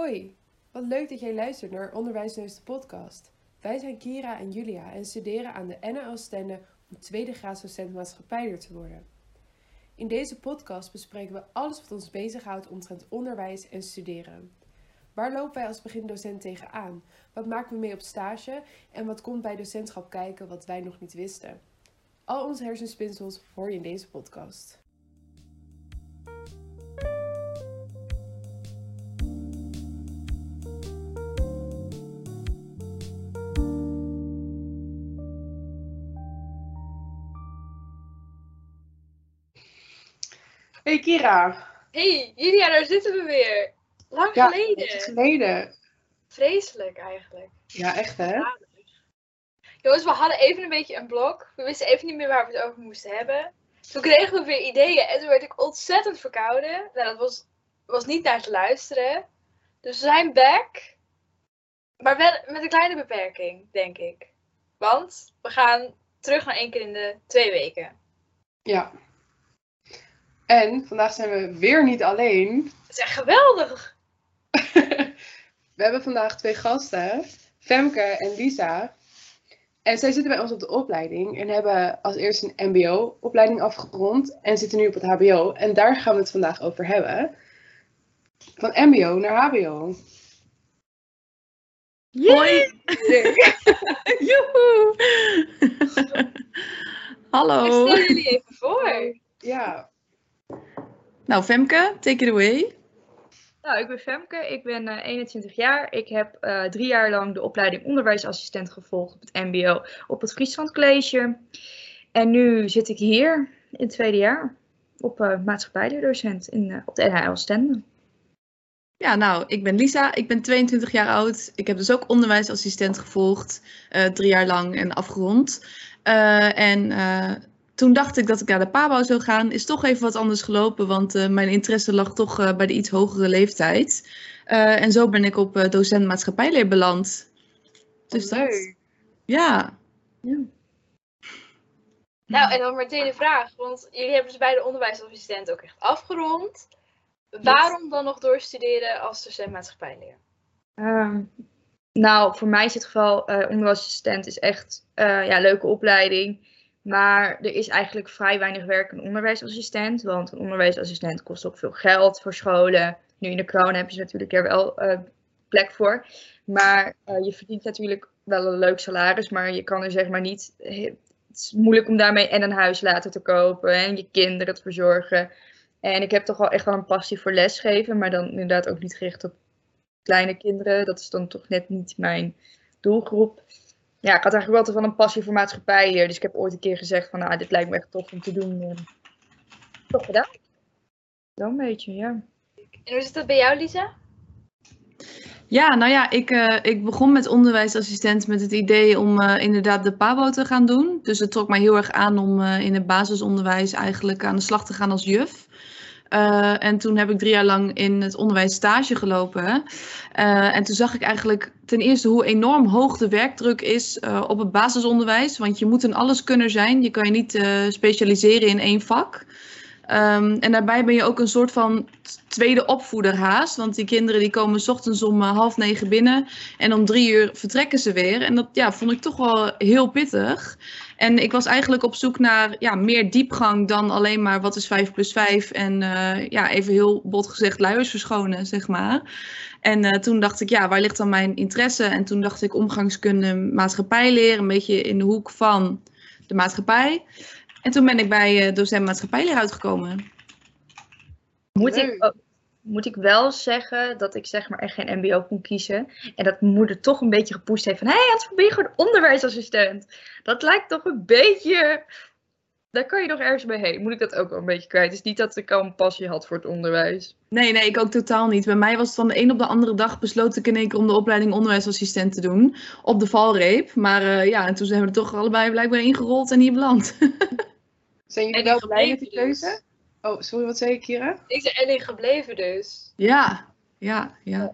Hoi, wat leuk dat jij luistert naar Onderwijsneus de podcast. Wij zijn Kira en Julia en studeren aan de NL Stende om tweede graads docent maatschappijder te worden. In deze podcast bespreken we alles wat ons bezighoudt omtrent onderwijs en studeren. Waar lopen wij als begindocent tegenaan? Wat maken we mee op stage? En wat komt bij docentschap kijken wat wij nog niet wisten? Al onze hersenspinsels hoor je in deze podcast. Kira. Hey, Julia, daar zitten we weer. Lang Ja, geleden. Geleden. Vreselijk eigenlijk. Ja, echt hè? Jongens, we hadden even een beetje een blok. We wisten even niet meer waar we het over moesten hebben. Toen kregen we weer ideeën en toen werd ik ontzettend verkouden. Nou, dat was, was niet naar te luisteren. Dus we zijn back. Maar wel met een kleine beperking, denk ik. Want we gaan terug naar één keer in de twee weken. Ja. En vandaag zijn we weer niet alleen. Dat is echt geweldig. We hebben vandaag twee gasten, Femke en Lisa. En zij zitten bij ons op de opleiding en hebben als eerste een MBO-opleiding afgerond en zitten nu op het HBO. En daar gaan we het vandaag over hebben. Van MBO naar HBO. Hoi! Joehoe! Hallo! Ik stel jullie even voor. Ja, Nou, Femke, take it away. Nou, ik ben Femke, ik ben eh, 21 jaar. Ik heb eh, drie jaar lang de opleiding onderwijsassistent gevolgd op het MBO op het Friesland College. En nu zit ik hier in het tweede jaar op uh, maatschappijleerdocent in, eh, op de NHL Stende. Ja, nou, ik ben Lisa, ik ben 22 jaar oud. Ik heb dus ook onderwijsassistent gevolgd, eh, drie jaar lang en afgerond. Eh, en eh, toen dacht ik dat ik naar de PABO zou gaan. Is toch even wat anders gelopen, want eh, mijn interesse lag toch eh, bij de iets hogere leeftijd. Eh, en zo ben ik op eh, docent maatschappijleer beland. Dus dat, leuk. ja. Nou, en dan meteen de vraag, want jullie hebben dus bij de onderwijsassistent ook echt afgerond. Waarom dan nog doorstuderen als docent maatschappijleer? Ehm, nou, voor mij is het geval eh onderwijsassistent is echt eh ja, een leuke opleiding. Maar er is eigenlijk vrij weinig werk een onderwijsassistent. Want een onderwijsassistent kost ook veel geld voor scholen. Nu in de kroon heb je natuurlijk er wel eh, plek voor. Maar eh, je verdient natuurlijk wel een leuk salaris. Maar je kan er zeg maar niet. Het is moeilijk om daarmee en een huis laten te kopen. En je kinderen te verzorgen. En ik heb toch wel echt wel een passie voor lesgeven. Maar dan inderdaad ook niet gericht op kleine kinderen. Dat is dan toch net niet mijn doelgroep. Ja, ik had eigenlijk wel altijd wel een passie voor maatschappijleer. Dus ik heb ooit een keer gezegd van, nou, dit lijkt me echt tof om te doen. En toch gedaan. Zo'n beetje, ja. En hoe zit dat bij jou, Lisa? Ja, nou ja, ik, eh, ik begon met onderwijsassistent met het idee om eh, inderdaad de PABO te gaan doen. Dus het trok mij heel erg aan om eh, in het basisonderwijs eigenlijk aan de slag te gaan als juf. Eh, en toen heb ik drie jaar lang in het onderwijs stage gelopen. Eh, en toen zag ik eigenlijk ten eerste hoe enorm hoog de werkdruk is eh, op het basisonderwijs. Want je moet een alleskunner zijn. Je kan je niet specialiseren in één vak. Ehm, en daarbij ben je ook een soort van tweede opvoeder haast. Want die kinderen die komen 's ochtends om eh, half negen binnen. En om drie uur vertrekken ze weer. En dat ja, vond ik toch wel heel pittig. En ik was eigenlijk op zoek naar ja, meer diepgang dan alleen maar wat is 5 plus 5. En eh, ja, even heel bot gezegd luiers verschonen, zeg maar. En eh, toen dacht ik, ja, waar ligt dan mijn interesse? En toen dacht ik omgangskunde, maatschappijleer, een beetje in de hoek van de maatschappij. En toen ben ik bij eh, docent maatschappijleer uitgekomen. Moet ik, moet ik wel zeggen dat ik zeg maar echt geen mbo kon kiezen. En dat mijn moeder toch een beetje gepusht heeft van... Hé, hey, anders probeer je gewoon onderwijsassistent. Dat lijkt toch een beetje... Daar kan je nog ergens mee heen. Moet ik dat ook wel een beetje kwijt. Het is niet dat ik al een passie had voor het onderwijs. Nee, nee, ik ook totaal niet. Bij mij was het van de een op de andere dag besloot ik in één keer om de opleiding onderwijsassistent te doen. Op de valreep. Maar eh, ja, en toen zijn we er toch allebei blijkbaar ingerold en hier beland. Zijn jullie En wel blij met die gebleven dus. keuze? Oh, sorry, wat zei je, Kira? Ik ben erin gebleven dus. ja, ja, ja.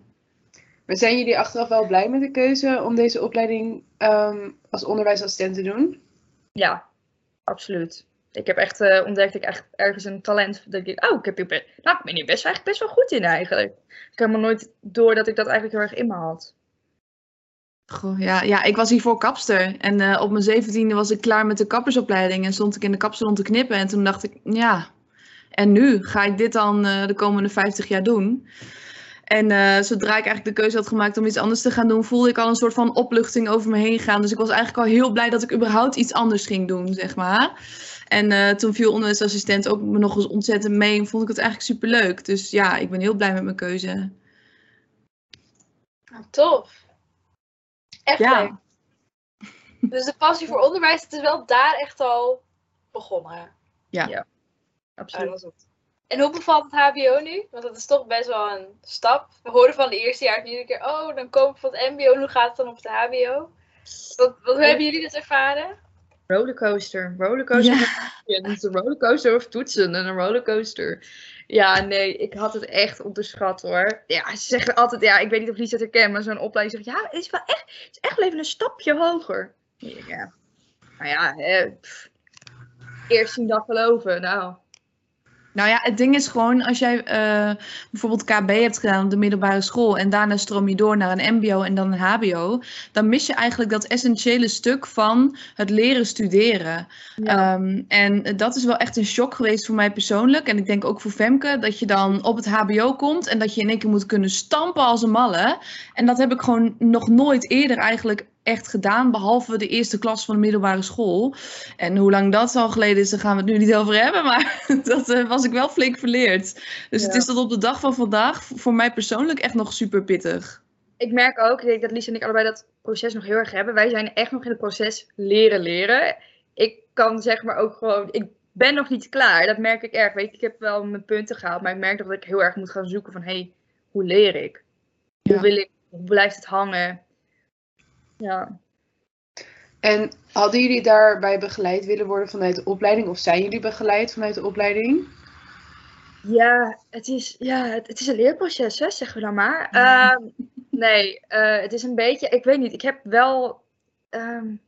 Maar zijn jullie achteraf wel blij met de keuze om deze opleiding ehm, als onderwijsassistent te doen? Ja, absoluut. Ik heb echt uh, ontdekt ik echt ergens een talent. Dat ik, oh, ik heb hier nou, ik ben hier best, eigenlijk best wel goed in eigenlijk. Ik heb helemaal nooit door dat ik dat eigenlijk heel erg in me had. Goh, ja, ja, ik was hiervoor kapster. En uh, op mijn zeventiende was ik klaar met de kappersopleiding. En stond ik in de kapsalon te knippen. En toen dacht ik, ja, en nu ga ik dit dan uh, de komende 50 jaar doen. En uh, zodra ik eigenlijk de keuze had gemaakt om iets anders te gaan doen, voelde ik al een soort van opluchting over me heen gaan. Dus ik was eigenlijk al heel blij dat ik überhaupt iets anders ging doen, zeg maar. En uh, toen viel onderwijsassistent ook me nog eens ontzettend mee en vond ik het eigenlijk superleuk. Dus ja, ik ben heel blij met mijn keuze. Oh, tof. Echt ja. leuk. Dus de passie voor onderwijs, het is wel daar echt al begonnen. Ja, ja absoluut. Oh, en hoe bevalt het HBO nu? Want dat is toch best wel een stap. We horen van de eerste jaar iedere keer, oh, dan kom ik van het MBO, hoe gaat het dan op het HBO? Wat, wat, hoe hebben jullie dat ervaren? Rollercoaster. Rollercoaster. Ja. Een rollercoaster of toetsen en een rollercoaster. Ja, nee, ik had het echt onderschat hoor. Ja, ze zeggen altijd, ja, ik weet niet of Lisa het herkent, maar zo'n opleiding zegt, ja, het is wel echt, het is echt wel even een stapje hoger. Ja, nou ja, hè, eerst zien dan geloven, nou. Nou ja, het ding is gewoon, als jij uh, bijvoorbeeld KB hebt gedaan op de middelbare school en daarna stroom je door naar een MBO en dan een HBO, dan mis je eigenlijk dat essentiële stuk van het leren studeren. Ja. Um, en dat is wel echt een shock geweest voor mij persoonlijk. En ik denk ook voor Femke, dat je dan op het HBO komt en dat je in één keer moet kunnen stampen als een malle. En dat heb ik gewoon nog nooit eerder eigenlijk echt gedaan, behalve de eerste klas van de middelbare school. En hoe lang dat al geleden is, daar gaan we het nu niet over hebben, maar dat uh, was ik wel flink verleerd. Dus ja. het is tot op de dag van vandaag voor mij persoonlijk echt nog super pittig. Ik merk ook, ik denk dat Lies en ik allebei dat proces nog heel erg hebben. Wij zijn echt nog in het proces leren leren. Ik kan zeg maar ook gewoon, ik ben nog niet klaar. Dat merk ik erg. Weet je, ik heb wel mijn punten gehaald, maar ik merk dat ik heel erg moet gaan zoeken van, hé, hey, hoe leer ik? Hoe ja. wil ik? Hoe blijft het hangen? Ja. En hadden jullie daarbij begeleid willen worden vanuit de opleiding? Of zijn jullie begeleid vanuit de opleiding? Ja, het is, ja, het, het is een leerproces, hè, zeggen we dan maar. Ja. Uh, nee, uh, het is een beetje, ik weet niet, ik heb wel, um,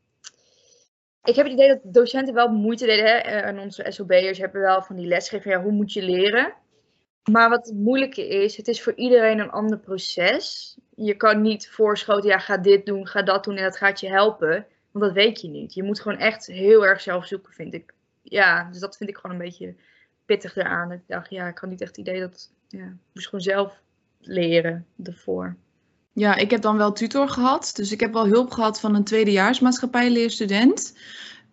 ik heb het idee dat docenten wel moeite deden, hè, en onze SOB'ers hebben wel van die lesgeven, ja, hoe moet je leren? Maar wat het moeilijke is, het is voor iedereen een ander proces. Je kan niet voorschoten, ja, ga dit doen, ga dat doen en dat gaat je helpen. Want dat weet je niet. Je moet gewoon echt heel erg zelf zoeken, vind ik. Ja, dus dat vind ik gewoon een beetje pittig eraan. Ik dacht, ja, ik had niet echt het idee dat... Ja, ik gewoon zelf leren ervoor. Ja, ik heb dan wel tutor gehad. Dus ik heb wel hulp gehad van een tweedejaars maatschappijleerstudent.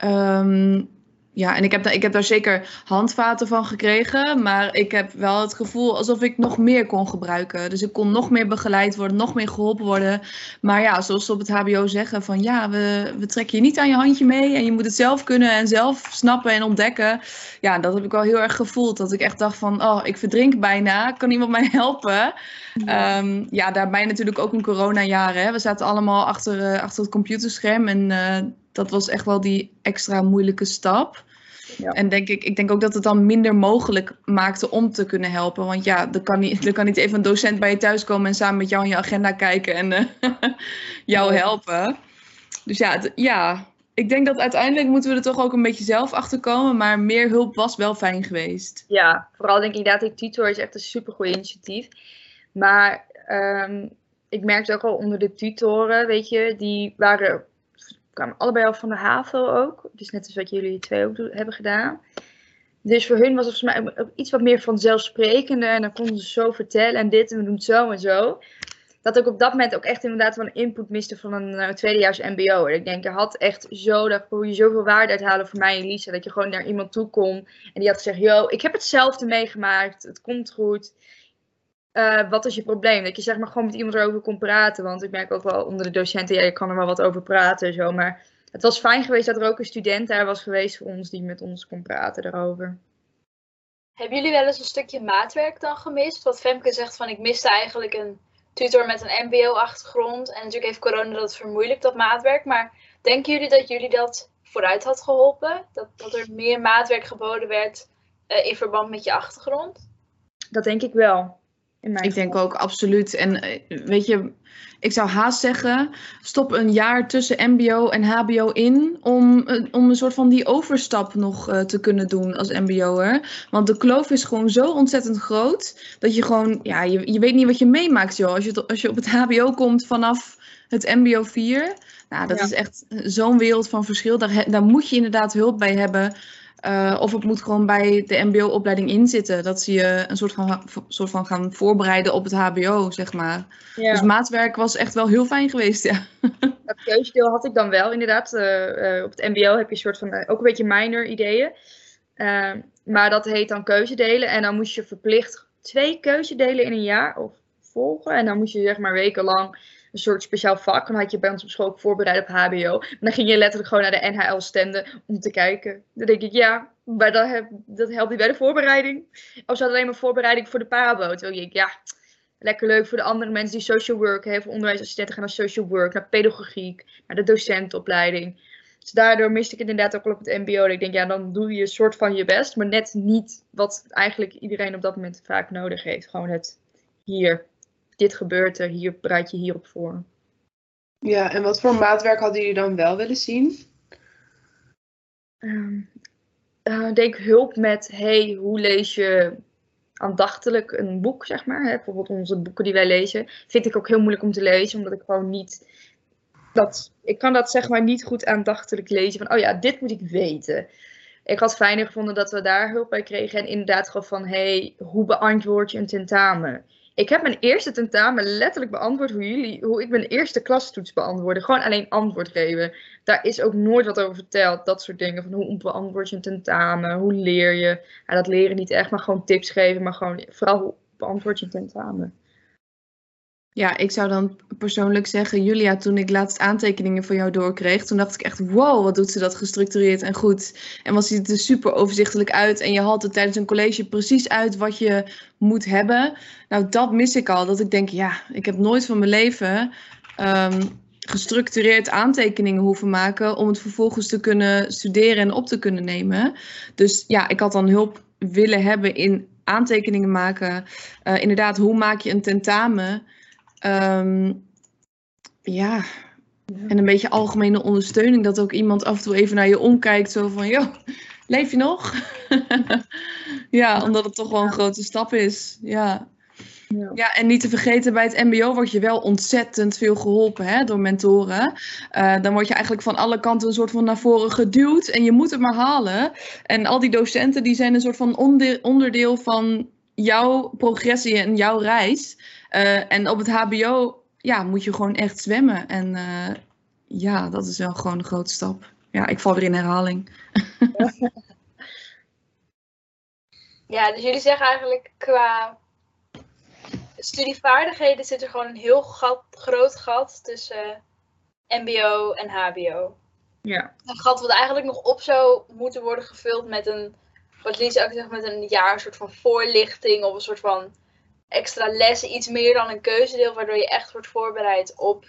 Um, ja, en ik heb, ik heb daar zeker handvaten van gekregen. Maar ik heb wel het gevoel alsof ik nog meer kon gebruiken. Dus ik kon nog meer begeleid worden, nog meer geholpen worden. Maar ja, zoals ze op het HBO zeggen: van ja, we, we trekken je niet aan je handje mee. En je moet het zelf kunnen en zelf snappen en ontdekken. Ja, dat heb ik wel heel erg gevoeld. Dat ik echt dacht: van oh, ik verdrink bijna. Kan iemand mij helpen? Ja, um, ja daarbij natuurlijk ook een coronajaar. Hè. We zaten allemaal achter, uh, achter het computerscherm. En. Uh, dat was echt wel die extra moeilijke stap. Ja. En denk ik, ik denk ook dat het dan minder mogelijk maakte om te kunnen helpen. Want ja, er kan niet, er kan niet even een docent bij je thuis komen en samen met jou in je agenda kijken en uh, jou helpen. Dus ja, het, ja, ik denk dat uiteindelijk moeten we er toch ook een beetje zelf achter komen. Maar meer hulp was wel fijn geweest. Ja, vooral denk ik inderdaad, tutor is echt een supergoed initiatief. Maar um, ik merkte ook al onder de tutoren, weet je, die waren kwamen allebei al van de HAVO ook. Dus net als wat jullie twee ook hebben gedaan. Dus voor hun was het volgens mij iets wat meer vanzelfsprekender. En dan konden ze zo vertellen en dit en we doen het zo en zo. Dat ik op dat moment ook echt inderdaad wel een input miste van een uh, tweedejaars mbo. En ik denk, je had echt zo, daar kon je zoveel waarde uithalen voor mij en Lisa. Dat je gewoon naar iemand toe kon. En die had gezegd, yo, ik heb hetzelfde meegemaakt. Het komt goed. Uh, wat is je probleem? Dat je zeg maar gewoon met iemand erover kon praten. Want ik merk ook wel onder de docenten, ja, je kan er wel wat over praten en zo. Maar het was fijn geweest dat er ook een student daar was geweest voor ons die met ons kon praten daarover. Hebben jullie wel eens een stukje maatwerk dan gemist? Wat Femke zegt van ik miste eigenlijk een tutor met een mbo-achtergrond. En natuurlijk heeft corona dat vermoeilijkt, dat maatwerk. Maar denken jullie dat jullie dat vooruit had geholpen? Dat, dat er meer maatwerk geboden werd uh, in verband met je achtergrond? Dat denk ik wel In mijn Ik denk ook absoluut. En eh, weet je, ik zou haast zeggen, stop een jaar tussen MBO en HBO in om, eh, om een soort van die overstap nog eh, te kunnen doen als MBO'er. Want de kloof is gewoon zo ontzettend groot dat je gewoon, ja, je, je weet niet wat je meemaakt, joh. Als je, als je op het HBO komt vanaf het MBO 4, nou, dat Ja. is echt zo'n wereld van verschil. Daar, daar moet je inderdaad hulp bij hebben. Eh, of het moet gewoon bij de MBO-opleiding inzitten. Dat ze je een soort van, soort van gaan voorbereiden op het HBO, zeg maar. Ja. Dus maatwerk was echt wel heel fijn geweest, ja. Dat keuzedeel had ik dan wel, inderdaad. Eh, eh, op het MBO heb je een soort van, ook een beetje minor ideeën. Eh, maar dat heet dan keuzedelen. En dan moest je verplicht twee keuzedelen in een jaar of volgen. En dan moest je zeg maar wekenlang een soort speciaal vak. Dan had je bij ons op school ook voorbereid op HBO. En dan ging je letterlijk gewoon naar de NHL-standen om te kijken. Dan denk ik, ja, maar dat, heb, dat helpt niet bij de voorbereiding. Of ze hadden alleen maar voorbereiding voor de parabo. Terwijl ik denk, ja, lekker leuk voor de andere mensen die social work, veel onderwijsassistenten gaan naar social work, naar pedagogiek, naar de docentenopleiding. Dus daardoor miste ik het inderdaad ook wel op het mbo. Ik denk, ja, dan doe je een soort van je best, maar net niet wat eigenlijk iedereen op dat moment vaak nodig heeft. Gewoon het hier, dit gebeurt er, hier bereid je hierop voor. Ja, en wat voor maatwerk hadden jullie dan wel willen zien? Ik denk hulp met, hey, hoe lees je aandachtelijk een boek, zeg maar. Hè? Bijvoorbeeld onze boeken die wij lezen, vind ik ook heel moeilijk om te lezen, omdat ik gewoon niet, dat, ik kan dat zeg maar niet goed aandachtelijk lezen, van, oh ja, dit moet ik weten. Ik had fijner gevonden dat we daar hulp bij kregen en inderdaad gewoon van, hey, hoe beantwoord je een tentamen? Ik heb mijn eerste tentamen letterlijk beantwoord hoe jullie, hoe ik mijn eerste klastoets beantwoordde. Gewoon alleen antwoord geven daar is ook nooit wat over verteld. Dat soort dingen. Van hoe beantwoord je een tentamen? Hoe leer je? Ja, dat leren niet echt, maar gewoon tips geven. Maar gewoon vooral hoe beantwoord je een tentamen? Ja, ik zou dan persoonlijk zeggen, Julia, toen ik laatst aantekeningen van jou doorkreeg, toen dacht ik echt, wow, wat doet ze dat gestructureerd en goed. En wat ziet het er super overzichtelijk uit en je haalt er tijdens een college precies uit wat je moet hebben. Nou, dat mis ik al, dat ik denk, ja, ik heb nooit van mijn leven ehm, gestructureerd aantekeningen hoeven maken om het vervolgens te kunnen studeren en op te kunnen nemen. Dus ja, ik had dan hulp willen hebben in aantekeningen maken. Eh, inderdaad, hoe maak je een tentamen? Ehm, ja, en een beetje algemene ondersteuning. Dat ook iemand af en toe even naar je omkijkt. Zo van, joh, leef je nog? ja, omdat het toch wel een grote stap is. Ja. Ja. Ja, en niet te vergeten, bij het MBO word je wel ontzettend veel geholpen hè, door mentoren. Eh, dan word je eigenlijk van alle kanten een soort van naar voren geduwd en je moet het maar halen. En al die docenten die zijn een soort van onde- onderdeel van jouw progressie en jouw reis. Eh, en op het HBO ja, moet je gewoon echt zwemmen. En eh, ja, dat is wel gewoon een grote stap. Ja, ik val weer in herhaling. Ja, dus jullie zeggen eigenlijk qua studievaardigheden zit er gewoon een heel gat, groot gat tussen MBO en HBO. Ja. Een gat wat eigenlijk nog op zou moeten worden gevuld met een, wat Lisa ook zegt, met een jaar een soort van voorlichting of een soort van extra lessen, iets meer dan een keuzedeel, waardoor je echt wordt voorbereid op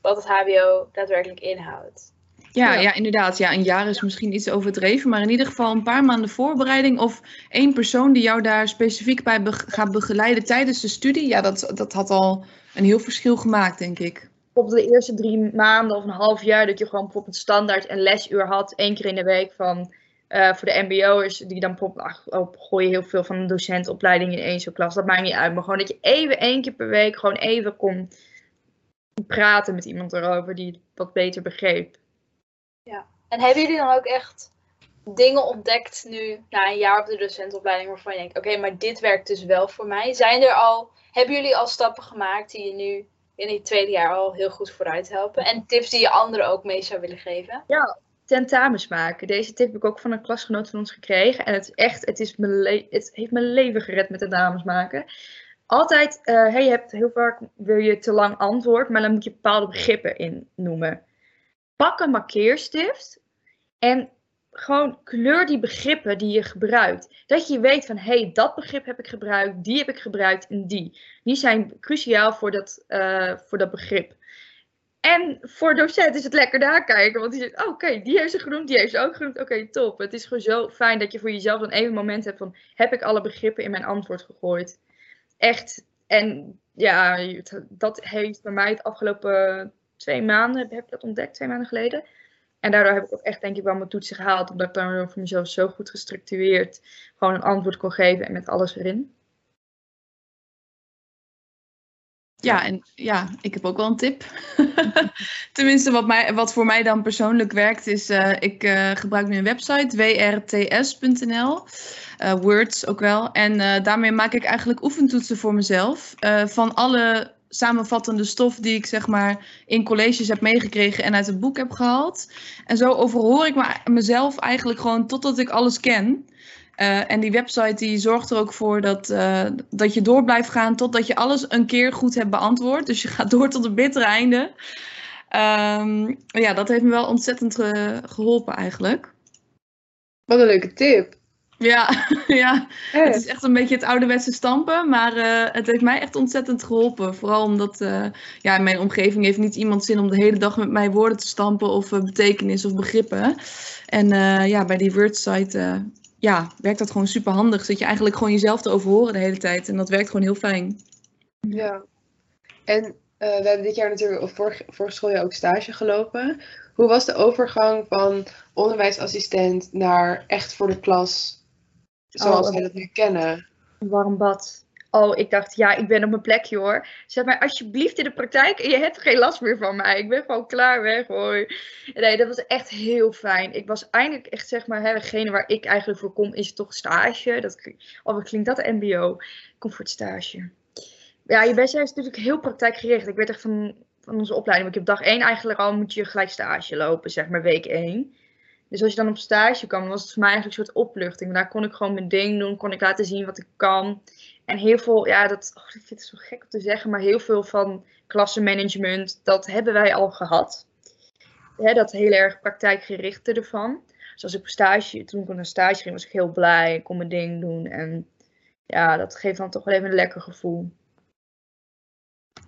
wat het HBO daadwerkelijk inhoudt. Ja, Ja. ja. inderdaad. Ja, een jaar is misschien iets overdreven, maar in ieder geval een paar maanden voorbereiding of één persoon die jou daar specifiek bij be- gaat begeleiden tijdens de studie. Ja, dat, dat had al een heel verschil gemaakt, denk ik. Bijvoorbeeld de eerste drie maanden of een half jaar dat je gewoon bijvoorbeeld standaard een lesuur had, één keer in de week van eh, voor de MBO'ers die dan oh, gooi je heel veel van een docentopleiding in één zo'n klas. Dat maakt niet uit, maar gewoon dat je even één keer per week gewoon even kon praten met iemand erover die het wat beter begreep. En hebben jullie dan ook echt dingen ontdekt nu na een jaar op de docentopleiding waarvan je denkt, oké, maar dit werkt dus wel voor mij? Zijn er al, hebben jullie al stappen gemaakt die je nu in het tweede jaar al heel goed vooruit helpen? En tips die je anderen ook mee zou willen geven? Tentamens maken. Deze tip heb ik ook van een klasgenoot van ons gekregen. En het echt, het, is mijn het heeft mijn leven gered met tentamens maken. Altijd, eh, hey, je hebt heel vaak, wil je te lang antwoord, maar dan moet je bepaalde begrippen in noemen. Pak een markeerstift en gewoon kleur die begrippen die je gebruikt. Dat je weet van, hey, dat begrip heb ik gebruikt, die heb ik gebruikt en die. Die zijn cruciaal voor dat, eh, voor dat begrip. En voor docent is het lekker nakijken, want die zegt, oh, oké, die heeft ze genoemd, die heeft ze ook genoemd. Oké, top. Het is gewoon zo fijn dat je voor jezelf dan even moment hebt van, heb ik alle begrippen in mijn antwoord gegooid? Echt, en ja, dat heeft bij mij het afgelopen twee maanden, heb ik dat ontdekt, twee maanden geleden. En daardoor heb ik ook echt denk ik wel mijn toetsen gehaald, omdat ik dan voor mezelf zo goed gestructureerd gewoon een antwoord kon geven en met alles erin. Ja, en ja, ik heb ook wel een tip. Tenminste, wat, mij, wat voor mij dan persoonlijk werkt, is eh, ik eh, gebruik nu een website, wrts.nl. eh, Words ook wel. En daarmee maak ik eigenlijk oefentoetsen voor mezelf. van alle samenvattende stof die ik zeg maar in colleges heb meegekregen en uit het boek heb gehaald. En zo overhoor ik me- mezelf eigenlijk gewoon totdat ik alles ken. Eh, en die website die zorgt er ook voor dat, eh, dat je door blijft gaan totdat je alles een keer goed hebt beantwoord. Dus je gaat door tot het bittere einde. Ehm, ja, dat heeft me wel ontzettend ge- geholpen eigenlijk. Wat een leuke tip. Ja, ja, het is echt een beetje het ouderwetse stampen, maar eh, het heeft mij echt ontzettend geholpen. Vooral omdat eh, ja, in mijn omgeving heeft niet iemand zin om de hele dag met mij woorden te stampen of eh, betekenis of begrippen. En eh, ja, bij die Word-site eh, ja, werkt dat gewoon super handig. Zit je eigenlijk gewoon jezelf te overhoren de hele tijd en dat werkt gewoon heel fijn. Ja. En eh, we hebben dit jaar natuurlijk, of vorig, vorig schooljaar ook stage gelopen. Hoe was de overgang van onderwijsassistent naar echt voor de klas zoals Oh, wij dat nu kennen? Een warm bad. Oh, ik dacht, ja, ik ben op mijn plekje hoor. Zet mij alsjeblieft in de praktijk en je hebt geen last meer van mij. Ik ben gewoon klaar weg hoor. Nee, dat was echt heel fijn. Ik was eindelijk echt, zeg maar, degene waar ik eigenlijk voor kom, is toch stage. Dat, oh, wat klinkt dat MBO? Ik kom voor het stage. Ja, je bent is natuurlijk heel praktijkgericht. Ik weet echt van, van onze opleiding. Ik heb dag één eigenlijk al, moet je gelijk stage lopen, zeg maar, week één. Dus als je dan op stage kwam, was het voor mij eigenlijk een soort opluchting. Daar kon ik gewoon mijn ding doen, kon ik laten zien wat ik kan. En heel veel, ja, dat, oh, ik vind zo gek om te zeggen, maar heel veel van klassenmanagement, dat hebben wij al gehad. Dat heel erg praktijkgerichte ervan. Dus als ik op stage, toen ik naar stage ging, was ik heel blij. Ik kon mijn ding doen. En ja, dat geeft dan toch wel even een lekker gevoel.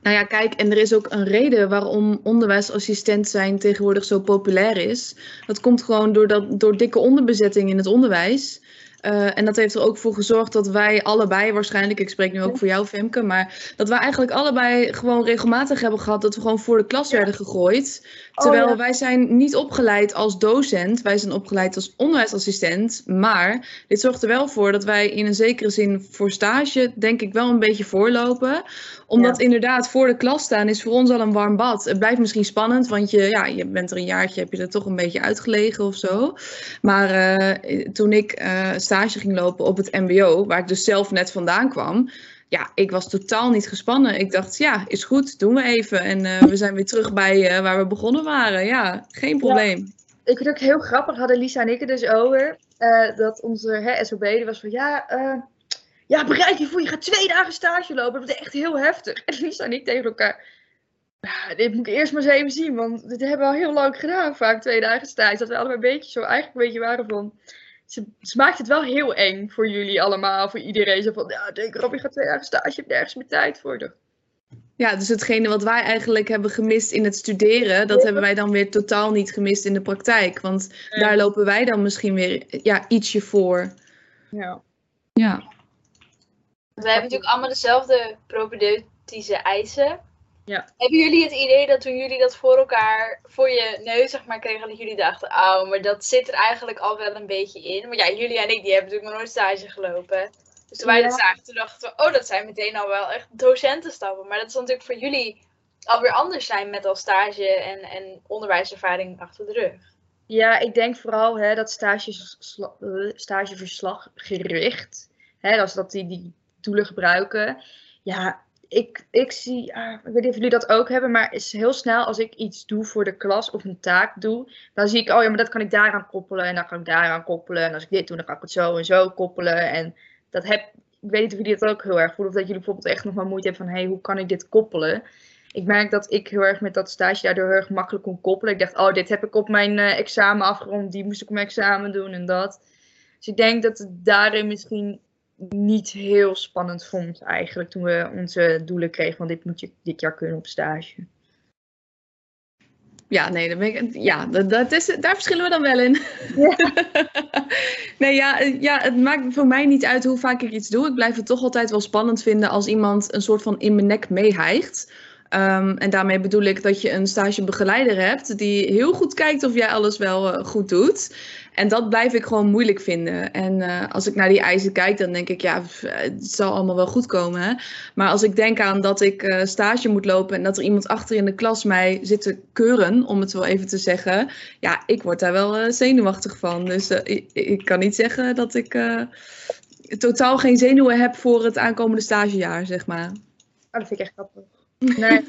Nou ja, kijk, en er is ook een reden waarom onderwijsassistent zijn tegenwoordig zo populair is. Dat komt gewoon door, dat, door dikke onderbezetting in het onderwijs. Eh, en dat heeft er ook voor gezorgd dat wij allebei, waarschijnlijk, ik spreek nu ook voor jou Femke, maar dat wij eigenlijk allebei gewoon regelmatig hebben gehad dat we gewoon voor de klas werden gegooid. Terwijl ja. wij zijn niet opgeleid als docent, wij zijn opgeleid als onderwijsassistent. Maar dit zorgt er wel voor dat wij in een zekere zin voor stage, denk ik, wel een beetje voorlopen. Omdat inderdaad voor de klas staan is voor ons al een warm bad. Het blijft misschien spannend, want je, ja, je bent er een jaartje, heb je er toch een beetje uitgelegen of zo. Maar eh, toen ik eh, stage ging lopen op het MBO, waar ik dus zelf net vandaan kwam. Ja, ik was totaal niet gespannen. Ik dacht, ja, is goed, doen we even. En eh, we zijn weer terug bij eh, waar we begonnen waren. Ja, geen probleem. Ik vind het ook heel grappig, hadden Lisa en ik het dus over. eh, dat onze hè, SOB, die was van ja, ja, bereid je voor, je gaat twee dagen stage lopen. Dat is echt heel heftig. En Lisa en ik tegen elkaar. Ja, dit moet ik eerst maar eens even zien, want dit hebben we al heel lang gedaan, vaak twee dagen stage. Dat we allebei een beetje zo eigenlijk een beetje waren van. Ze, ze maakt het wel heel eng voor jullie allemaal, voor iedereen. Zo van, ja, denk je gaat twee dagen stage, je hebt nergens meer tijd voor. Ja, dus hetgene wat wij eigenlijk hebben gemist in het studeren, dat hebben wij dan weer totaal niet gemist in de praktijk. Want Ja. daar lopen wij dan misschien weer ja, ietsje voor. Ja. Ja. We hebben natuurlijk allemaal dezelfde propedeutische eisen. Ja. Hebben jullie het idee dat toen jullie dat voor elkaar, voor je neus zeg maar kregen, dat jullie dachten, oh, maar dat zit er eigenlijk al wel een beetje in. Maar ja, jullie en ik, die hebben natuurlijk nog nooit stage gelopen. Dus toen wij Ja. dat zagen, toen dachten we, oh, dat zijn meteen al wel echt docentenstappen. Maar dat zal natuurlijk voor jullie alweer anders zijn met al stage en, en onderwijservaring achter de rug. Ja, ik denk vooral hè, dat stageverslaggericht, hè, als dat die, die doelen gebruiken. Ja, ik, ik zie, ah, ik weet niet of jullie dat ook hebben, maar is heel snel als ik iets doe voor de klas of een taak doe, dan zie ik, oh ja, maar dat kan ik daaraan koppelen en dan kan ik daaraan koppelen. En als ik dit doe, dan kan ik het zo en zo koppelen. En dat heb, ik weet niet of jullie dat ook heel erg voelen, of dat jullie bijvoorbeeld echt nog maar moeite hebben van, hé, hey, hoe kan ik dit koppelen? Ik merk dat ik heel erg met dat stage daardoor heel erg makkelijk kon koppelen. Ik dacht, oh, dit heb ik op mijn eh, examen afgerond, die moest ik op mijn examen doen en dat. Dus ik denk dat het daarin misschien niet heel spannend vond eigenlijk toen we onze doelen kregen van dit moet je dit jaar kunnen op stage. Ja, nee, daar, ben ik, ja dat, dat is, daar verschillen we dan wel in. nee, ja, eh, ja, het maakt voor mij niet uit hoe vaak ik iets doe. Ik blijf het toch altijd wel spannend vinden als iemand een soort van in mijn nek meehijgt. Um, en daarmee bedoel ik dat je een stagebegeleider hebt die heel goed kijkt of jij alles wel uh, goed doet. En dat blijf ik gewoon moeilijk vinden. En uh, als ik naar die eisen kijk, dan denk ik, ja, het zal allemaal wel goed komen. Hè? Maar als ik denk aan dat ik uh, stage moet lopen en dat er iemand achter in de klas mij zit te keuren, om het wel even te zeggen, ja, ik word daar wel uh, zenuwachtig van. Dus ik, ik, kan niet zeggen dat ik totaal geen zenuwen heb voor het aankomende stagejaar, zeg maar. Oh, dat vind ik echt grappig. Nee,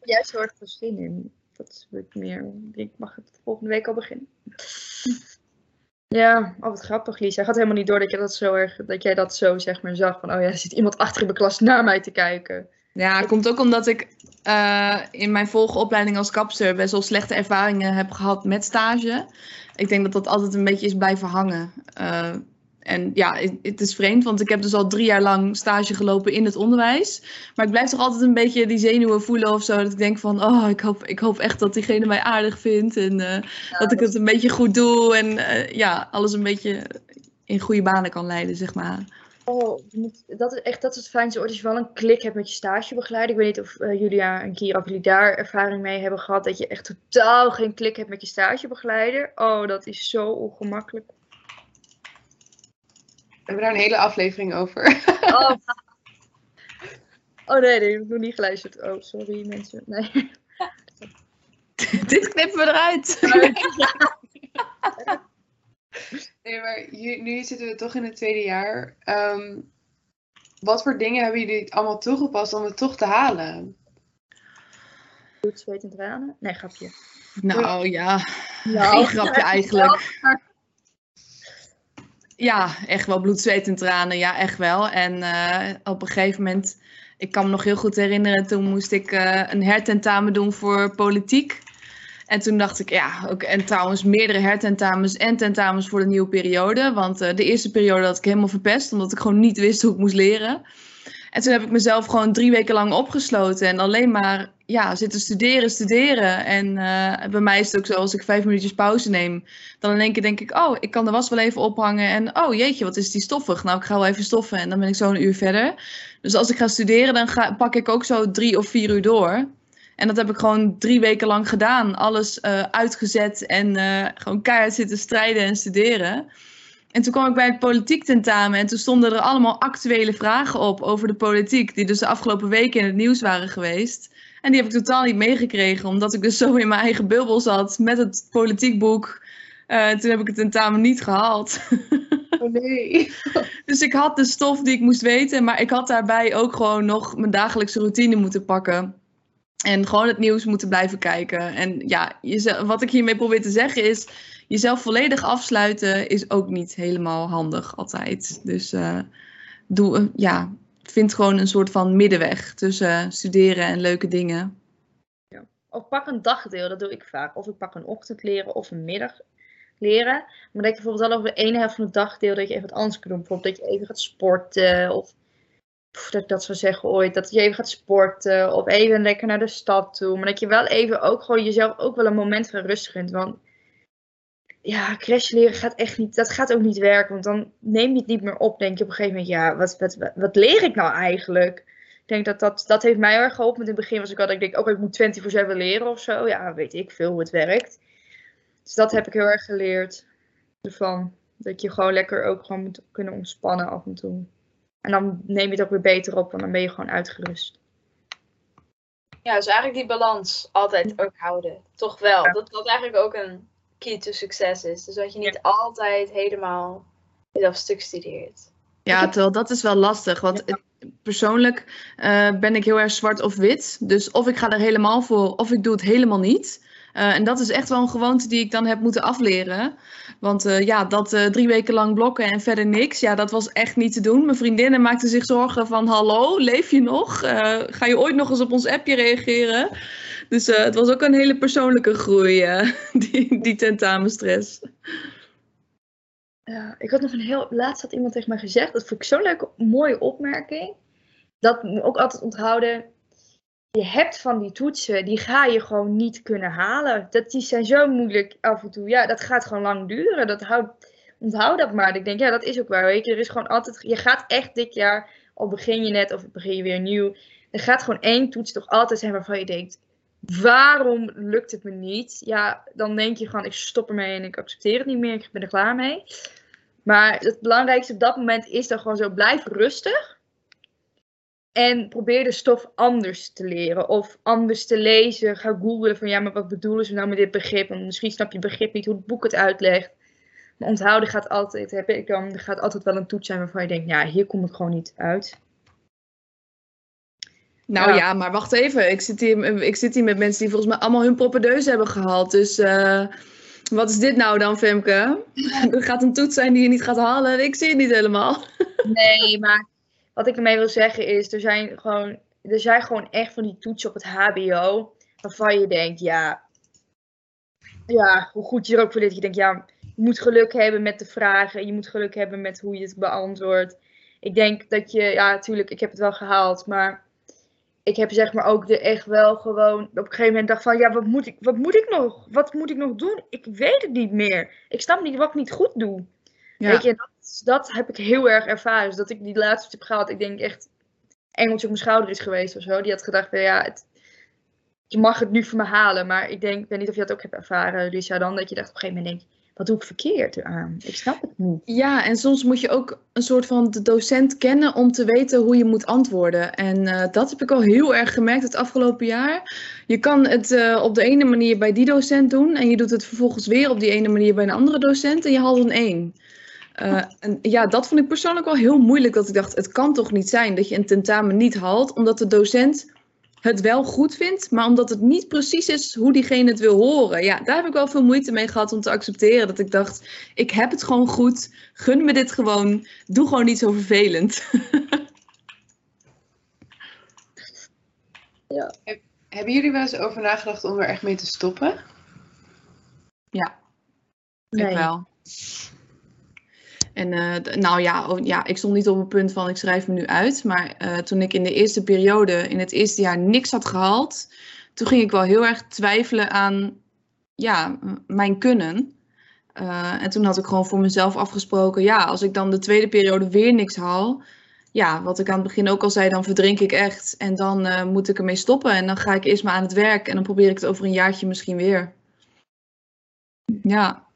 juist heel erg veel zin in. Dat wordt meer. Ik mag het volgende week al beginnen. Ja, oh wat grappig, Lisa. Had helemaal niet door dat, je dat, zo erg, dat jij dat zo zeg maar zag. Van, oh ja, er zit iemand achter in mijn klas naar mij te kijken. Ja, het komt ook omdat ik uh, in mijn volgopleiding als kapster best wel slechte ervaringen heb gehad met stage. Ik denk dat dat altijd een beetje is blijven hangen. Uh, en ja, het is vreemd, want ik heb dus al drie jaar lang stage gelopen in het onderwijs. Maar ik blijf toch altijd een beetje die zenuwen voelen of zo. Dat ik denk van, oh, ik hoop, ik hoop echt dat diegene mij aardig vindt. En uh, ja, dat ik het een beetje goed doe. En uh, ja, alles een beetje in goede banen kan leiden, zeg maar. Oh, dat is echt dat is het fijnste ooit. Als je wel een klik hebt met je stagebegeleider. Ik weet niet of uh, Julia en Kira, of jullie daar ervaring mee hebben gehad. Dat je echt totaal geen klik hebt met je stagebegeleider. Oh, dat is zo ongemakkelijk. We hebben daar een hele aflevering over. Oh, oh nee, nee, ik heb nog niet geluisterd. Oh, sorry mensen. Nee. Dit knippen we eruit. nee, maar nu zitten we toch in het tweede jaar. Um, wat voor dingen hebben jullie allemaal toegepast om het toch te halen? Bloed, zweet en tranen? Nee, grapje. Nou ja, nou, geen grapje eigenlijk. Ja, echt wel bloed, zweet en tranen. Ja, echt wel. En uh, op een gegeven moment, ik kan me nog heel goed herinneren, toen moest ik uh, een hertentamen doen voor politiek. En toen dacht ik, ja, ook, en trouwens meerdere hertentamens en tentamens voor de nieuwe periode. Want uh, de eerste periode had ik helemaal verpest, omdat ik gewoon niet wist hoe ik moest leren. En toen heb ik mezelf gewoon drie weken lang opgesloten en alleen maar ja, zitten studeren, studeren. En uh, bij mij is het ook zo, als ik vijf minuutjes pauze neem, dan in één keer denk ik, oh, ik kan de was wel even ophangen. En oh jeetje, wat is die stoffig? Nou, ik ga wel even stoffen en dan ben ik zo een uur verder. Dus als ik ga studeren, dan ga, pak ik ook zo drie of vier uur door. En dat heb ik gewoon drie weken lang gedaan. Alles uh, uitgezet en uh, gewoon keihard zitten strijden en studeren. En toen kwam ik bij het politiek tentamen en toen stonden er allemaal actuele vragen op over de politiek, die dus de afgelopen weken in het nieuws waren geweest. En die heb ik totaal niet meegekregen, omdat ik dus zo in mijn eigen bubbel zat met het politiekboek. Uh, toen heb ik het tentamen niet gehaald. Oh nee. dus ik had de stof die ik moest weten, maar ik had daarbij ook gewoon nog mijn dagelijkse routine moeten pakken. En gewoon het nieuws moeten blijven kijken. En ja, wat ik hiermee probeer te zeggen is, jezelf volledig afsluiten is ook niet helemaal handig altijd. Dus uh, doe, ja, vind gewoon een soort van middenweg tussen studeren en leuke dingen. Ja. Of pak een dagdeel, dat doe ik vaak. Of ik pak een ochtend leren of een middag leren. Maar dat je bijvoorbeeld al over de ene helft van het dagdeel dat je even wat anders kunt doen. Bijvoorbeeld dat je even gaat sporten of dat ik dat zou zeggen ooit, dat je even gaat sporten of even lekker naar de stad toe. Maar dat je wel even ook gewoon jezelf ook wel een moment van rust gunt. Want ja, crash leren gaat echt niet, dat gaat ook niet werken. Want dan neem je het niet meer op. Denk je op een gegeven moment, ja, wat, wat, wat, leer ik nou eigenlijk? Ik denk dat dat, dat heeft mij erg geholpen. In het begin was ik altijd, ik denk, oh, ik moet 24-7 leren of zo. Ja, weet ik veel hoe het werkt. Dus dat heb ik heel erg geleerd. Ervan. Dat je gewoon lekker ook gewoon moet kunnen ontspannen af en toe. En dan neem je het ook weer beter op, want dan ben je gewoon uitgerust. Ja, dus eigenlijk die balans altijd ook houden. Toch wel. Dat dat eigenlijk ook een key to succes is. Dus dat je niet ja. altijd helemaal jezelf stuk studeert. Ja, terwijl dat is wel lastig. Want ja. persoonlijk uh, ben ik heel erg zwart of wit. Dus of ik ga er helemaal voor, of ik doe het helemaal niet. Uh, en dat is echt wel een gewoonte die ik dan heb moeten afleren. Want uh, ja, dat uh, drie weken lang blokken en verder niks, ja, dat was echt niet te doen. Mijn vriendinnen maakten zich zorgen van, hallo, leef je nog? ga je ooit nog eens op ons appje reageren? Dus het was ook een hele persoonlijke groei, die, die tentamenstress. Ja, ik had nog een heel, laatst had iemand tegen mij gezegd, dat vond ik zo'n leuke, mooie opmerking. Dat moet ook altijd onthouden, je hebt van die toetsen, die ga je gewoon niet kunnen halen. Dat, die zijn zo moeilijk af en toe. Ja, dat gaat gewoon lang duren. Dat houdt, onthoud dat maar. Ik denk, ja, dat is ook waar. Weet je, er is gewoon altijd, je gaat echt dit jaar, al begin je net of begin je weer nieuw. Er gaat gewoon één toets toch altijd zijn waarvan je denkt, waarom lukt het me niet? Ja, dan denk je gewoon, ik stop ermee en ik accepteer het niet meer. Ik ben er klaar mee. Maar het belangrijkste op dat moment is dan gewoon zo, blijf rustig. En probeer de stof anders te leren. Of anders te lezen. Ga googlen van ja, maar wat bedoelen ze nou met dit begrip? Want misschien snap je begrip niet hoe het boek het uitlegt. Maar onthouden gaat altijd, ik dan, er gaat altijd wel een toets zijn waarvan je denkt, ja, hier komt het gewoon niet uit. Nou Ja. ja. maar wacht even. Ik zit, hier, ik zit hier met mensen die volgens mij allemaal hun proppedeuse hebben gehaald. Dus eh, wat is dit nou dan, Femke? Er gaat een toets zijn die je niet gaat halen. Ik zie het niet helemaal. Nee, maar wat ik ermee wil zeggen is, er zijn gewoon, er zijn gewoon echt van die toetsen op het HBO, waarvan je denkt, ja, ja, hoe goed je er ook voor dit, je denkt, ja, je moet geluk hebben met de vragen, je moet geluk hebben met hoe je het beantwoordt. Ik denk dat je, ja, natuurlijk, ik heb het wel gehaald, maar ik heb zeg maar ook er echt wel gewoon op een gegeven moment dacht van, ja, wat moet ik, wat moet ik nog? Wat moet ik nog doen? Ik weet het niet meer. Ik snap niet wat ik niet goed doe. Ja. Weet je, dat, dat heb ik heel erg ervaren. Dus dat ik die laatste heb gehaald, ik denk echt engeltje op mijn schouder is geweest of zo. Die had gedacht, van, ja, het, je mag het nu voor me halen. Maar ik denk, ik weet niet of je dat ook hebt ervaren, Lisa, dan. Dat je dacht op een gegeven moment, denk, wat doe ik verkeerd eraan? Ik snap het niet. Ja, en soms moet je ook een soort van de docent kennen om te weten hoe je moet antwoorden. En eh, dat heb ik al heel erg gemerkt het afgelopen jaar. Je kan het eh, op de ene manier bij die docent doen en je doet het vervolgens weer op die ene manier bij een andere docent en je haalt een één. Eh, en ja, dat vond ik persoonlijk wel heel moeilijk. Dat ik dacht, het kan toch niet zijn dat je een tentamen niet haalt, omdat de docent het wel goed vindt, maar omdat het niet precies is hoe diegene het wil horen. Ja, daar heb ik wel veel moeite mee gehad om te accepteren. Dat ik dacht, ik heb het gewoon goed, gun me dit gewoon, doe gewoon niet zo vervelend. Hebben jullie wel eens over nagedacht om er echt mee te stoppen? Ik wel. En eh, nou ja, oh, ja, ik stond niet op het punt van ik schrijf me nu uit. Maar eh, toen ik in de eerste periode, in het eerste jaar, niks had gehaald, toen ging ik wel heel erg twijfelen aan ja, mijn kunnen. Eh, en toen had ik gewoon voor mezelf afgesproken, ja, als ik dan de tweede periode weer niks haal, ja, wat ik aan het begin ook al zei, dan verdrink ik echt. En dan moet ik ermee stoppen en dan ga ik eerst maar aan het werk en dan probeer ik het over een jaartje misschien weer. Ja.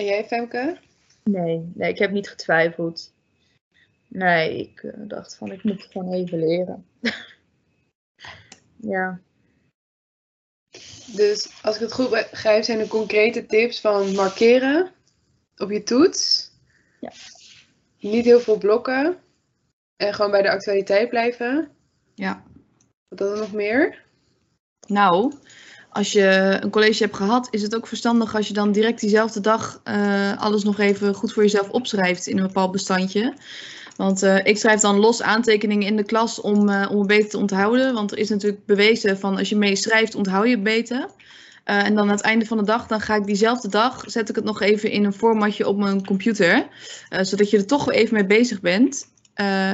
En jij, Femke? Nee, nee, ik heb niet getwijfeld. Nee, ik eh, dacht van, ik moet het gewoon even leren. ja. Dus als ik het goed begrijp, zijn er concrete tips van markeren op je toets. Ja. Niet heel veel blokken. En gewoon bij de actualiteit blijven. Ja. Wat dan nog meer? Nou, als je een college hebt gehad, is het ook verstandig als je dan direct diezelfde dag eh, alles nog even goed voor jezelf opschrijft in een bepaald bestandje. Want eh, ik schrijf dan los aantekeningen in de klas om, eh, om het beter te onthouden. Want er is natuurlijk bewezen van als je mee schrijft, onthoud je het beter. En dan aan het einde van de dag, dan ga ik diezelfde dag, zet ik het nog even in een formatje op mijn computer. zodat je er toch weer even mee bezig bent.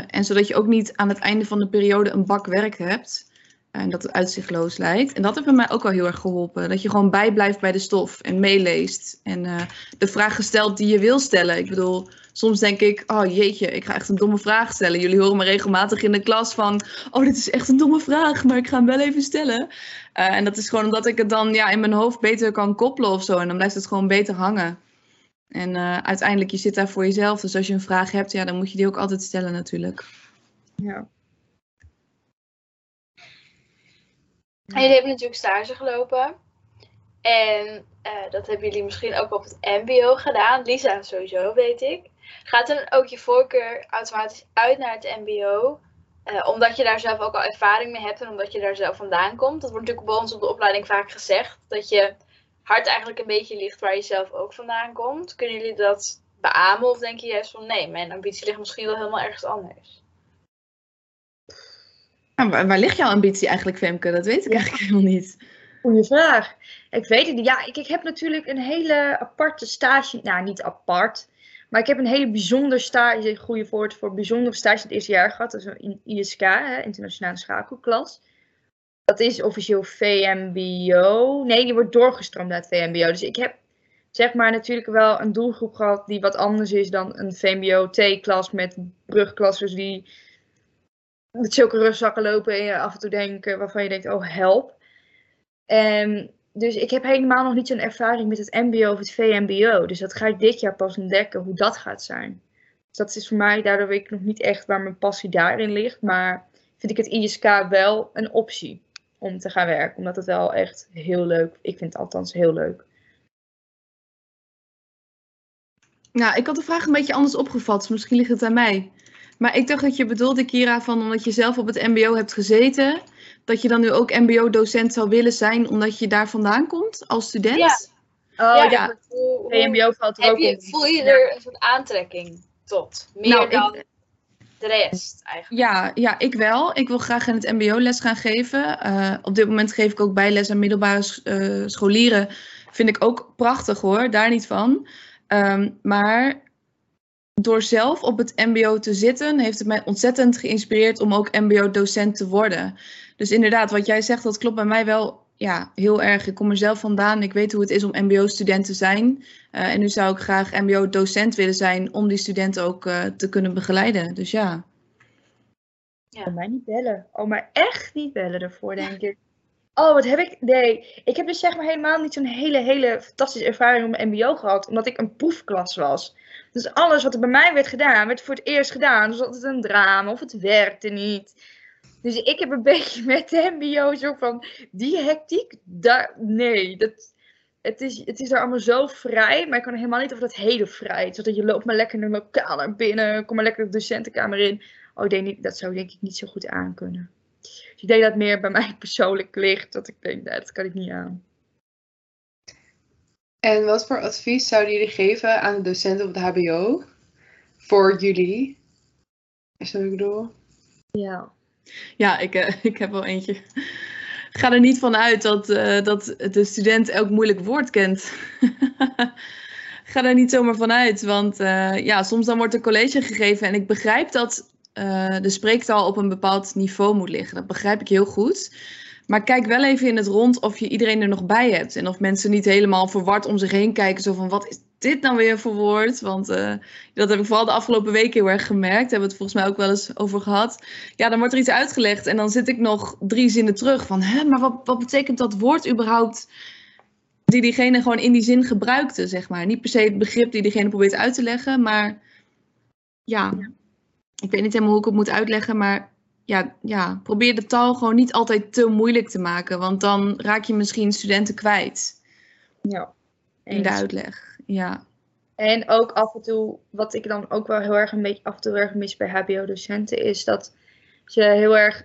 En zodat je ook niet aan het einde van de periode een bak werk hebt. En dat het uitzichtloos lijkt. En dat heeft bij mij ook wel heel erg geholpen. Dat je gewoon bijblijft bij de stof en meeleest. En eh, de vragen stelt die je wil stellen. Ik bedoel, soms denk ik, oh jeetje, ik ga echt een domme vraag stellen. Jullie horen me regelmatig in de klas van, oh dit is echt een domme vraag, maar ik ga hem wel even stellen. Eh, en dat is gewoon omdat ik het dan ja, in mijn hoofd beter kan koppelen of zo. En dan blijft het gewoon beter hangen. En eh, uiteindelijk, je zit daar voor jezelf. Dus als je een vraag hebt, ja, dan moet je die ook altijd stellen natuurlijk. ja. En jullie hebben natuurlijk stage gelopen. En eh, dat hebben jullie misschien ook op het MBO gedaan. Lisa sowieso, weet ik. Gaat dan ook je voorkeur automatisch uit naar het MBO? eh, omdat je daar zelf ook al ervaring mee hebt en omdat je daar zelf vandaan komt. Dat wordt natuurlijk bij ons op de opleiding vaak gezegd. Dat je hart eigenlijk een beetje ligt waar je zelf ook vandaan komt. Kunnen jullie dat beamen of denk je juist van nee, mijn ambitie ligt misschien wel helemaal ergens anders? Ja, waar, waar ligt jouw ambitie eigenlijk, Femke? Dat weet ik Ja. eigenlijk helemaal niet. Goeie vraag. Ik weet het niet. Ja, ik, ik heb natuurlijk een hele aparte stage. Nou, niet apart. Maar ik heb een hele bijzonder stage, goede woord voor bijzonder stage het eerste jaar gehad. Dat is een ISK, hè, internationale schakelklas. Dat is officieel VMBO. Nee, die wordt doorgestroomd uit VMBO. Dus ik heb zeg maar natuurlijk wel een doelgroep gehad die wat anders is dan een VMBO-T-klas met brugklassers die met zulke rugzakken lopen en je af en toe denken waarvan je denkt, oh help. En dus ik heb helemaal nog niet zo'n ervaring met het MBO of het VMBO. Dus dat ga ik dit jaar pas ontdekken hoe dat gaat zijn. Dus dat is voor mij, daardoor weet ik nog niet echt waar mijn passie daarin ligt. Maar vind ik het ISK wel een optie om te gaan werken. Omdat het wel echt heel leuk, ik vind het althans heel leuk. Nou, ik had de vraag een beetje anders opgevat. dus Misschien ligt het aan mij. Maar ik dacht dat je bedoelde, Kira, van omdat je zelf op het MBO hebt gezeten, dat je dan nu ook MBO-docent zou willen zijn, omdat je daar vandaan komt als student? Ja. Oh Ja. ja, Hoe- VMBO valt er ook je, onder. voel je er een soort aantrekking tot? Meer Nou, ik- dan de rest eigenlijk. Ja, ja, ik wel. Ik wil graag in het MBO les gaan geven. Eh, op dit moment geef ik ook bijles aan middelbare eh, scholieren. Vind ik ook prachtig hoor, daar niet van. Ehm, maar door zelf op het MBO te zitten, heeft het mij ontzettend geïnspireerd om ook MBO-docent te worden. Dus inderdaad, wat jij zegt, dat klopt bij mij wel ja, heel erg. Ik kom er zelf vandaan. Ik weet hoe het is om MBO-student te zijn. Eh, en nu zou ik graag MBO-docent willen zijn om die studenten ook eh, te kunnen begeleiden. Dus ja. Oh, mij niet bellen. Oh, maar echt niet bellen ervoor, denk ik. Oh, wat heb ik? Nee, ik heb dus zeg maar helemaal niet zo'n hele, hele fantastische ervaring op mijn MBO gehad, omdat ik een proefklas was. Dus alles wat er bij mij werd gedaan, werd voor het eerst gedaan. Dus altijd een drama of het werkte niet. Dus ik heb een beetje met de MBO zo van die hectiek. Daar, nee, dat, het, is, het is daar allemaal zo vrij, maar ik kan helemaal niet over dat hele vrij. Zodat je loopt maar lekker de lokaal naar binnen, kom maar lekker de docentenkamer in. Oh, dat zou denk ik niet zo goed aankunnen. Dus ik denk dat het meer bij mij persoonlijk ligt. Dat ik denk, nee, dat kan ik niet aan. En wat voor advies zouden jullie geven aan de docenten op het HBO voor jullie? Is dat wat ik bedoel? Ja. Ja, ik, eh, ik heb wel eentje. Ga er niet van uit dat, eh, dat de student elk moeilijk woord kent. Ga daar niet zomaar van uit, want eh, ja, soms dan wordt er college gegeven en ik begrijp dat eh, de spreektaal op een bepaald niveau moet liggen. Dat begrijp ik heel goed. Maar kijk wel even in het rond of je iedereen er nog bij hebt. En of mensen niet helemaal verward om zich heen kijken. Zo van, wat is dit nou weer voor woord? Want eh, dat heb ik vooral de afgelopen weken heel erg gemerkt. Daar hebben we het volgens mij ook wel eens over gehad. Ja, dan wordt er iets uitgelegd en dan zit ik nog drie zinnen terug. Van, hè, maar wat, wat betekent dat woord überhaupt? Die diegene gewoon in die zin gebruikte, zeg maar. Niet per se het begrip die diegene probeert uit te leggen, maar ja, ik weet niet helemaal hoe ik het moet uitleggen, maar ja, ja, probeer de taal gewoon niet altijd te moeilijk te maken, want dan raak je misschien studenten kwijt Ja. in de uitleg. Ja, En ook af en toe, wat ik dan ook wel heel erg een beetje af en toe heel erg mis bij HBO-docenten, is dat ze heel erg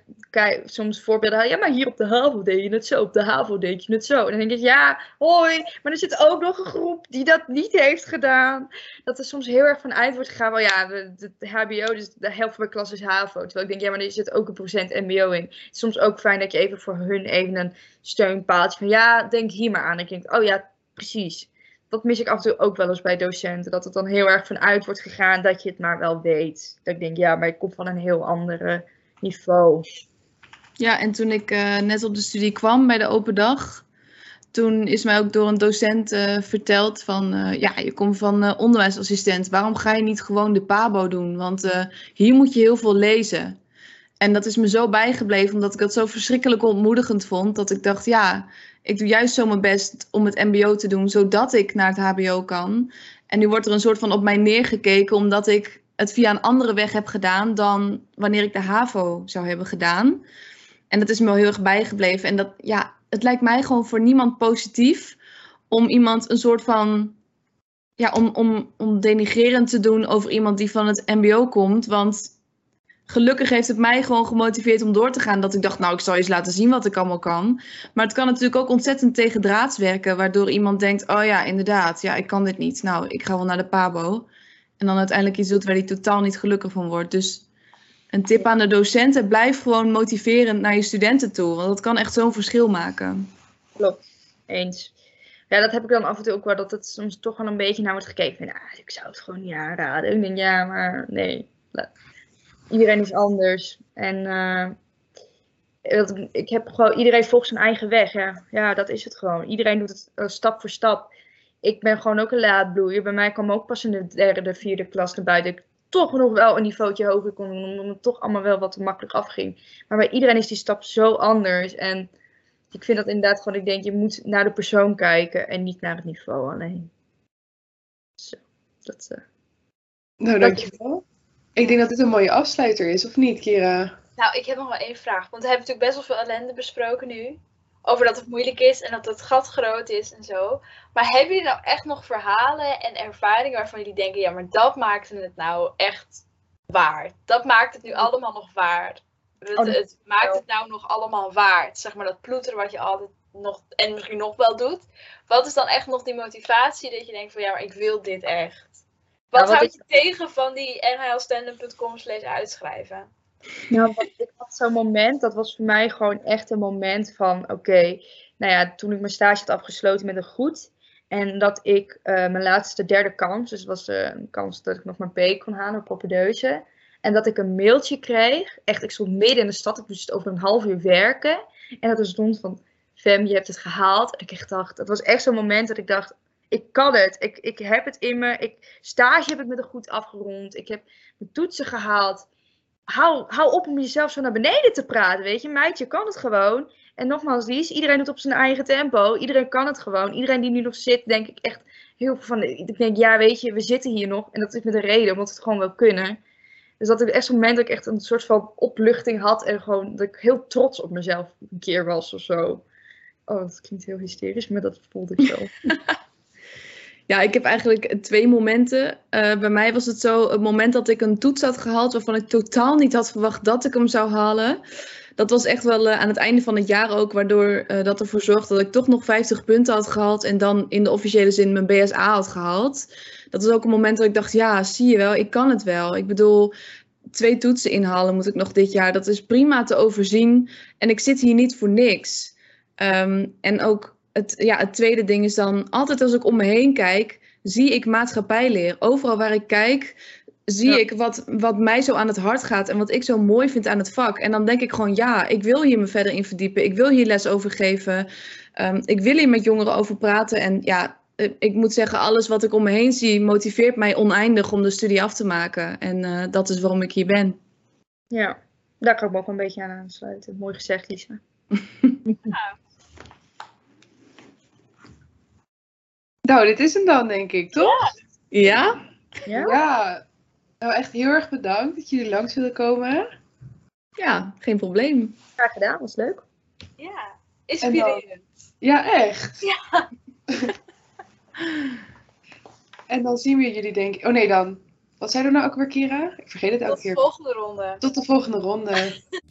soms voorbeelden. Ja, maar hier op de HAVO deed je het zo, op de HAVO deed je het zo. En dan denk ik, ja, hoi, maar er zit ook nog een groep die dat niet heeft gedaan. Dat er soms heel erg van uit wordt gegaan, wel ja, de, HBO, dus de helft van mijn klas is HAVO. Terwijl ik denk, ja, maar er zit ook een procent MBO in. Het is soms ook fijn dat je even voor hun even een steunpaaltje van, ja, denk hier maar aan. Ik denk, oh ja, precies dat mis ik af en toe ook wel eens bij docenten. Dat het dan heel erg vanuit wordt gegaan dat je het maar wel weet. Dat ik denk, ja, maar ik kom van een heel ander niveau. Ja, en toen ik eh, net op de studie kwam bij de open dag, toen is mij ook door een docent eh, verteld van, eh, ja, je komt van onderwijsassistent, waarom ga je niet gewoon de PABO doen? Want hier moet je heel veel lezen. En dat is me zo bijgebleven, omdat ik dat zo verschrikkelijk ontmoedigend vond, dat ik dacht, ja, ik doe juist zo mijn best om het mbo te doen, zodat ik naar het hbo kan. En nu wordt er een soort van op mij neergekeken, omdat ik het via een andere weg heb gedaan dan wanneer ik de HAVO zou hebben gedaan. En dat is me wel heel erg bijgebleven. En dat, ja, het lijkt mij gewoon voor niemand positief om iemand een soort van, ja, om, om, om denigrerend te doen over iemand die van het MBO komt. Want gelukkig heeft het mij gewoon gemotiveerd om door te gaan. Dat ik dacht, nou, ik zal eens laten zien wat ik allemaal kan. Maar het kan natuurlijk ook ontzettend tegen draads werken, waardoor iemand denkt, oh ja, inderdaad, ja, ik kan dit niet. Nou, ik ga wel naar de PABO. En dan uiteindelijk iets doet waar hij totaal niet gelukkig van wordt. Dus een tip aan de docenten, blijf gewoon motiverend naar je studenten toe. Want dat kan echt zo'n verschil maken. Klopt, eens. ja, dat heb ik dan af en toe ook wel, dat het soms toch wel een beetje naar wordt gekeken. Nou, ik zou het gewoon niet aanraden. Ik denk, ja, maar nee. Iedereen is anders. En eh, dat- ik heb gewoon, iedereen volgt zijn eigen weg. Ja, ja dat is het gewoon. Iedereen doet het eh, stap voor stap. Ik ben gewoon ook een laadbloeier. Bij mij kwam ook pas in de derde, vierde klas naar buiten. Ik toch nog wel een niveautje hoger kon doen, omdat het toch allemaal wel wat te makkelijk afging. Maar bij iedereen is die stap zo anders. En ik vind dat inderdaad gewoon, ik denk, je moet naar de persoon kijken en niet naar het niveau alleen. Zo, dat, eh, Nou, dankjewel. Ik denk dat dit een mooie afsluiter is, of niet, Kira? Nou, ik heb nog wel één vraag. Want we hebben natuurlijk best wel veel ellende besproken nu. Over dat het moeilijk is en dat het gat groot is en zo. Maar hebben jullie nou echt nog verhalen en ervaringen waarvan jullie denken, ja, maar dat maakte het nou echt waard. Dat maakt het nu allemaal nog waard. Het, Oh, het maakt het nou nog allemaal waard. Zeg maar dat ploeteren wat je altijd nog en misschien nog wel doet. Wat is dan echt nog die motivatie dat je denkt van ja, maar ik wil dit echt. Wat Nou, wat houdt ik- je tegen van die nhlstanden.com slash uitschrijven? Nou, ik had zo'n moment, dat was voor mij gewoon echt een moment van, oké, nou ja, toen ik mijn stage had afgesloten met een goed. En dat ik eh, mijn laatste derde kans, dus was eh, een kans dat ik nog mijn P kon halen, een propedeuse. En dat ik een mailtje kreeg, echt, ik stond midden in de stad, ik moest over een half uur werken. En dat er stond van, Fem, je hebt het gehaald. En ik dacht, het was echt zo'n moment dat ik dacht, ik kan het. Ik, ik heb het in me. Ik, stage heb ik met een goed afgerond. Ik heb mijn toetsen gehaald hou, hou op om jezelf zo naar beneden te praten, weet je. Meid, je kan het gewoon. En nogmaals, Lies, iedereen doet op zijn eigen tempo. Iedereen kan het gewoon. Iedereen die nu nog zit, denk ik echt heel veel van... Ik denk, ja, weet je, we zitten hier nog. En dat is met een reden, omdat we het gewoon wel kunnen. Dus dat ik echt zo'n moment dat ik echt een soort van opluchting had. En gewoon dat ik heel trots op mezelf een keer was of zo. Oh, dat klinkt heel hysterisch, maar dat voelde ik zo. Ja, ik heb eigenlijk twee momenten. Eh, bij mij was het zo, het moment dat ik een toets had gehaald waarvan ik totaal niet had verwacht dat ik hem zou halen. Dat was echt wel eh, aan het einde van het jaar ook, waardoor eh, dat ervoor zorgde dat ik toch nog 50 punten had gehaald en dan in de officiële zin mijn BSA had gehaald. Dat was ook een moment dat ik dacht, ja, zie je wel, ik kan het wel. Ik bedoel, twee toetsen inhalen moet ik nog dit jaar. Dat is prima te overzien en ik zit hier niet voor niks. Ehm, en ook het, ja, het tweede ding is dan, altijd als ik om me heen kijk, zie ik maatschappijleer. Overal waar ik kijk, zie Ja. ik wat, wat mij zo aan het hart gaat en wat ik zo mooi vind aan het vak. En dan denk ik gewoon, ja, ik wil hier me verder in verdiepen. Ik wil hier les over geven. Ehm, ik wil hier met jongeren over praten. En ja, eh, ik moet zeggen, alles wat ik om me heen zie, motiveert mij oneindig om de studie af te maken. En eh, dat is waarom ik hier ben. ja, daar kan ik me ook een beetje aan aansluiten. Mooi gezegd, Lisa. Nou, dit is hem dan, denk ik, toch? Ja? Ja? Ja. Nou, echt heel erg bedankt dat jullie langs willen komen. Ja, geen probleem. Graag gedaan, was leuk. Ja, inspirerend. Ja, echt. Ja. en dan zien we jullie, denk ik. Oh nee, dan. Wat zei er nou ook weer, Kira? Ik vergeet het elke Tot de keer. volgende ronde. Tot de volgende ronde.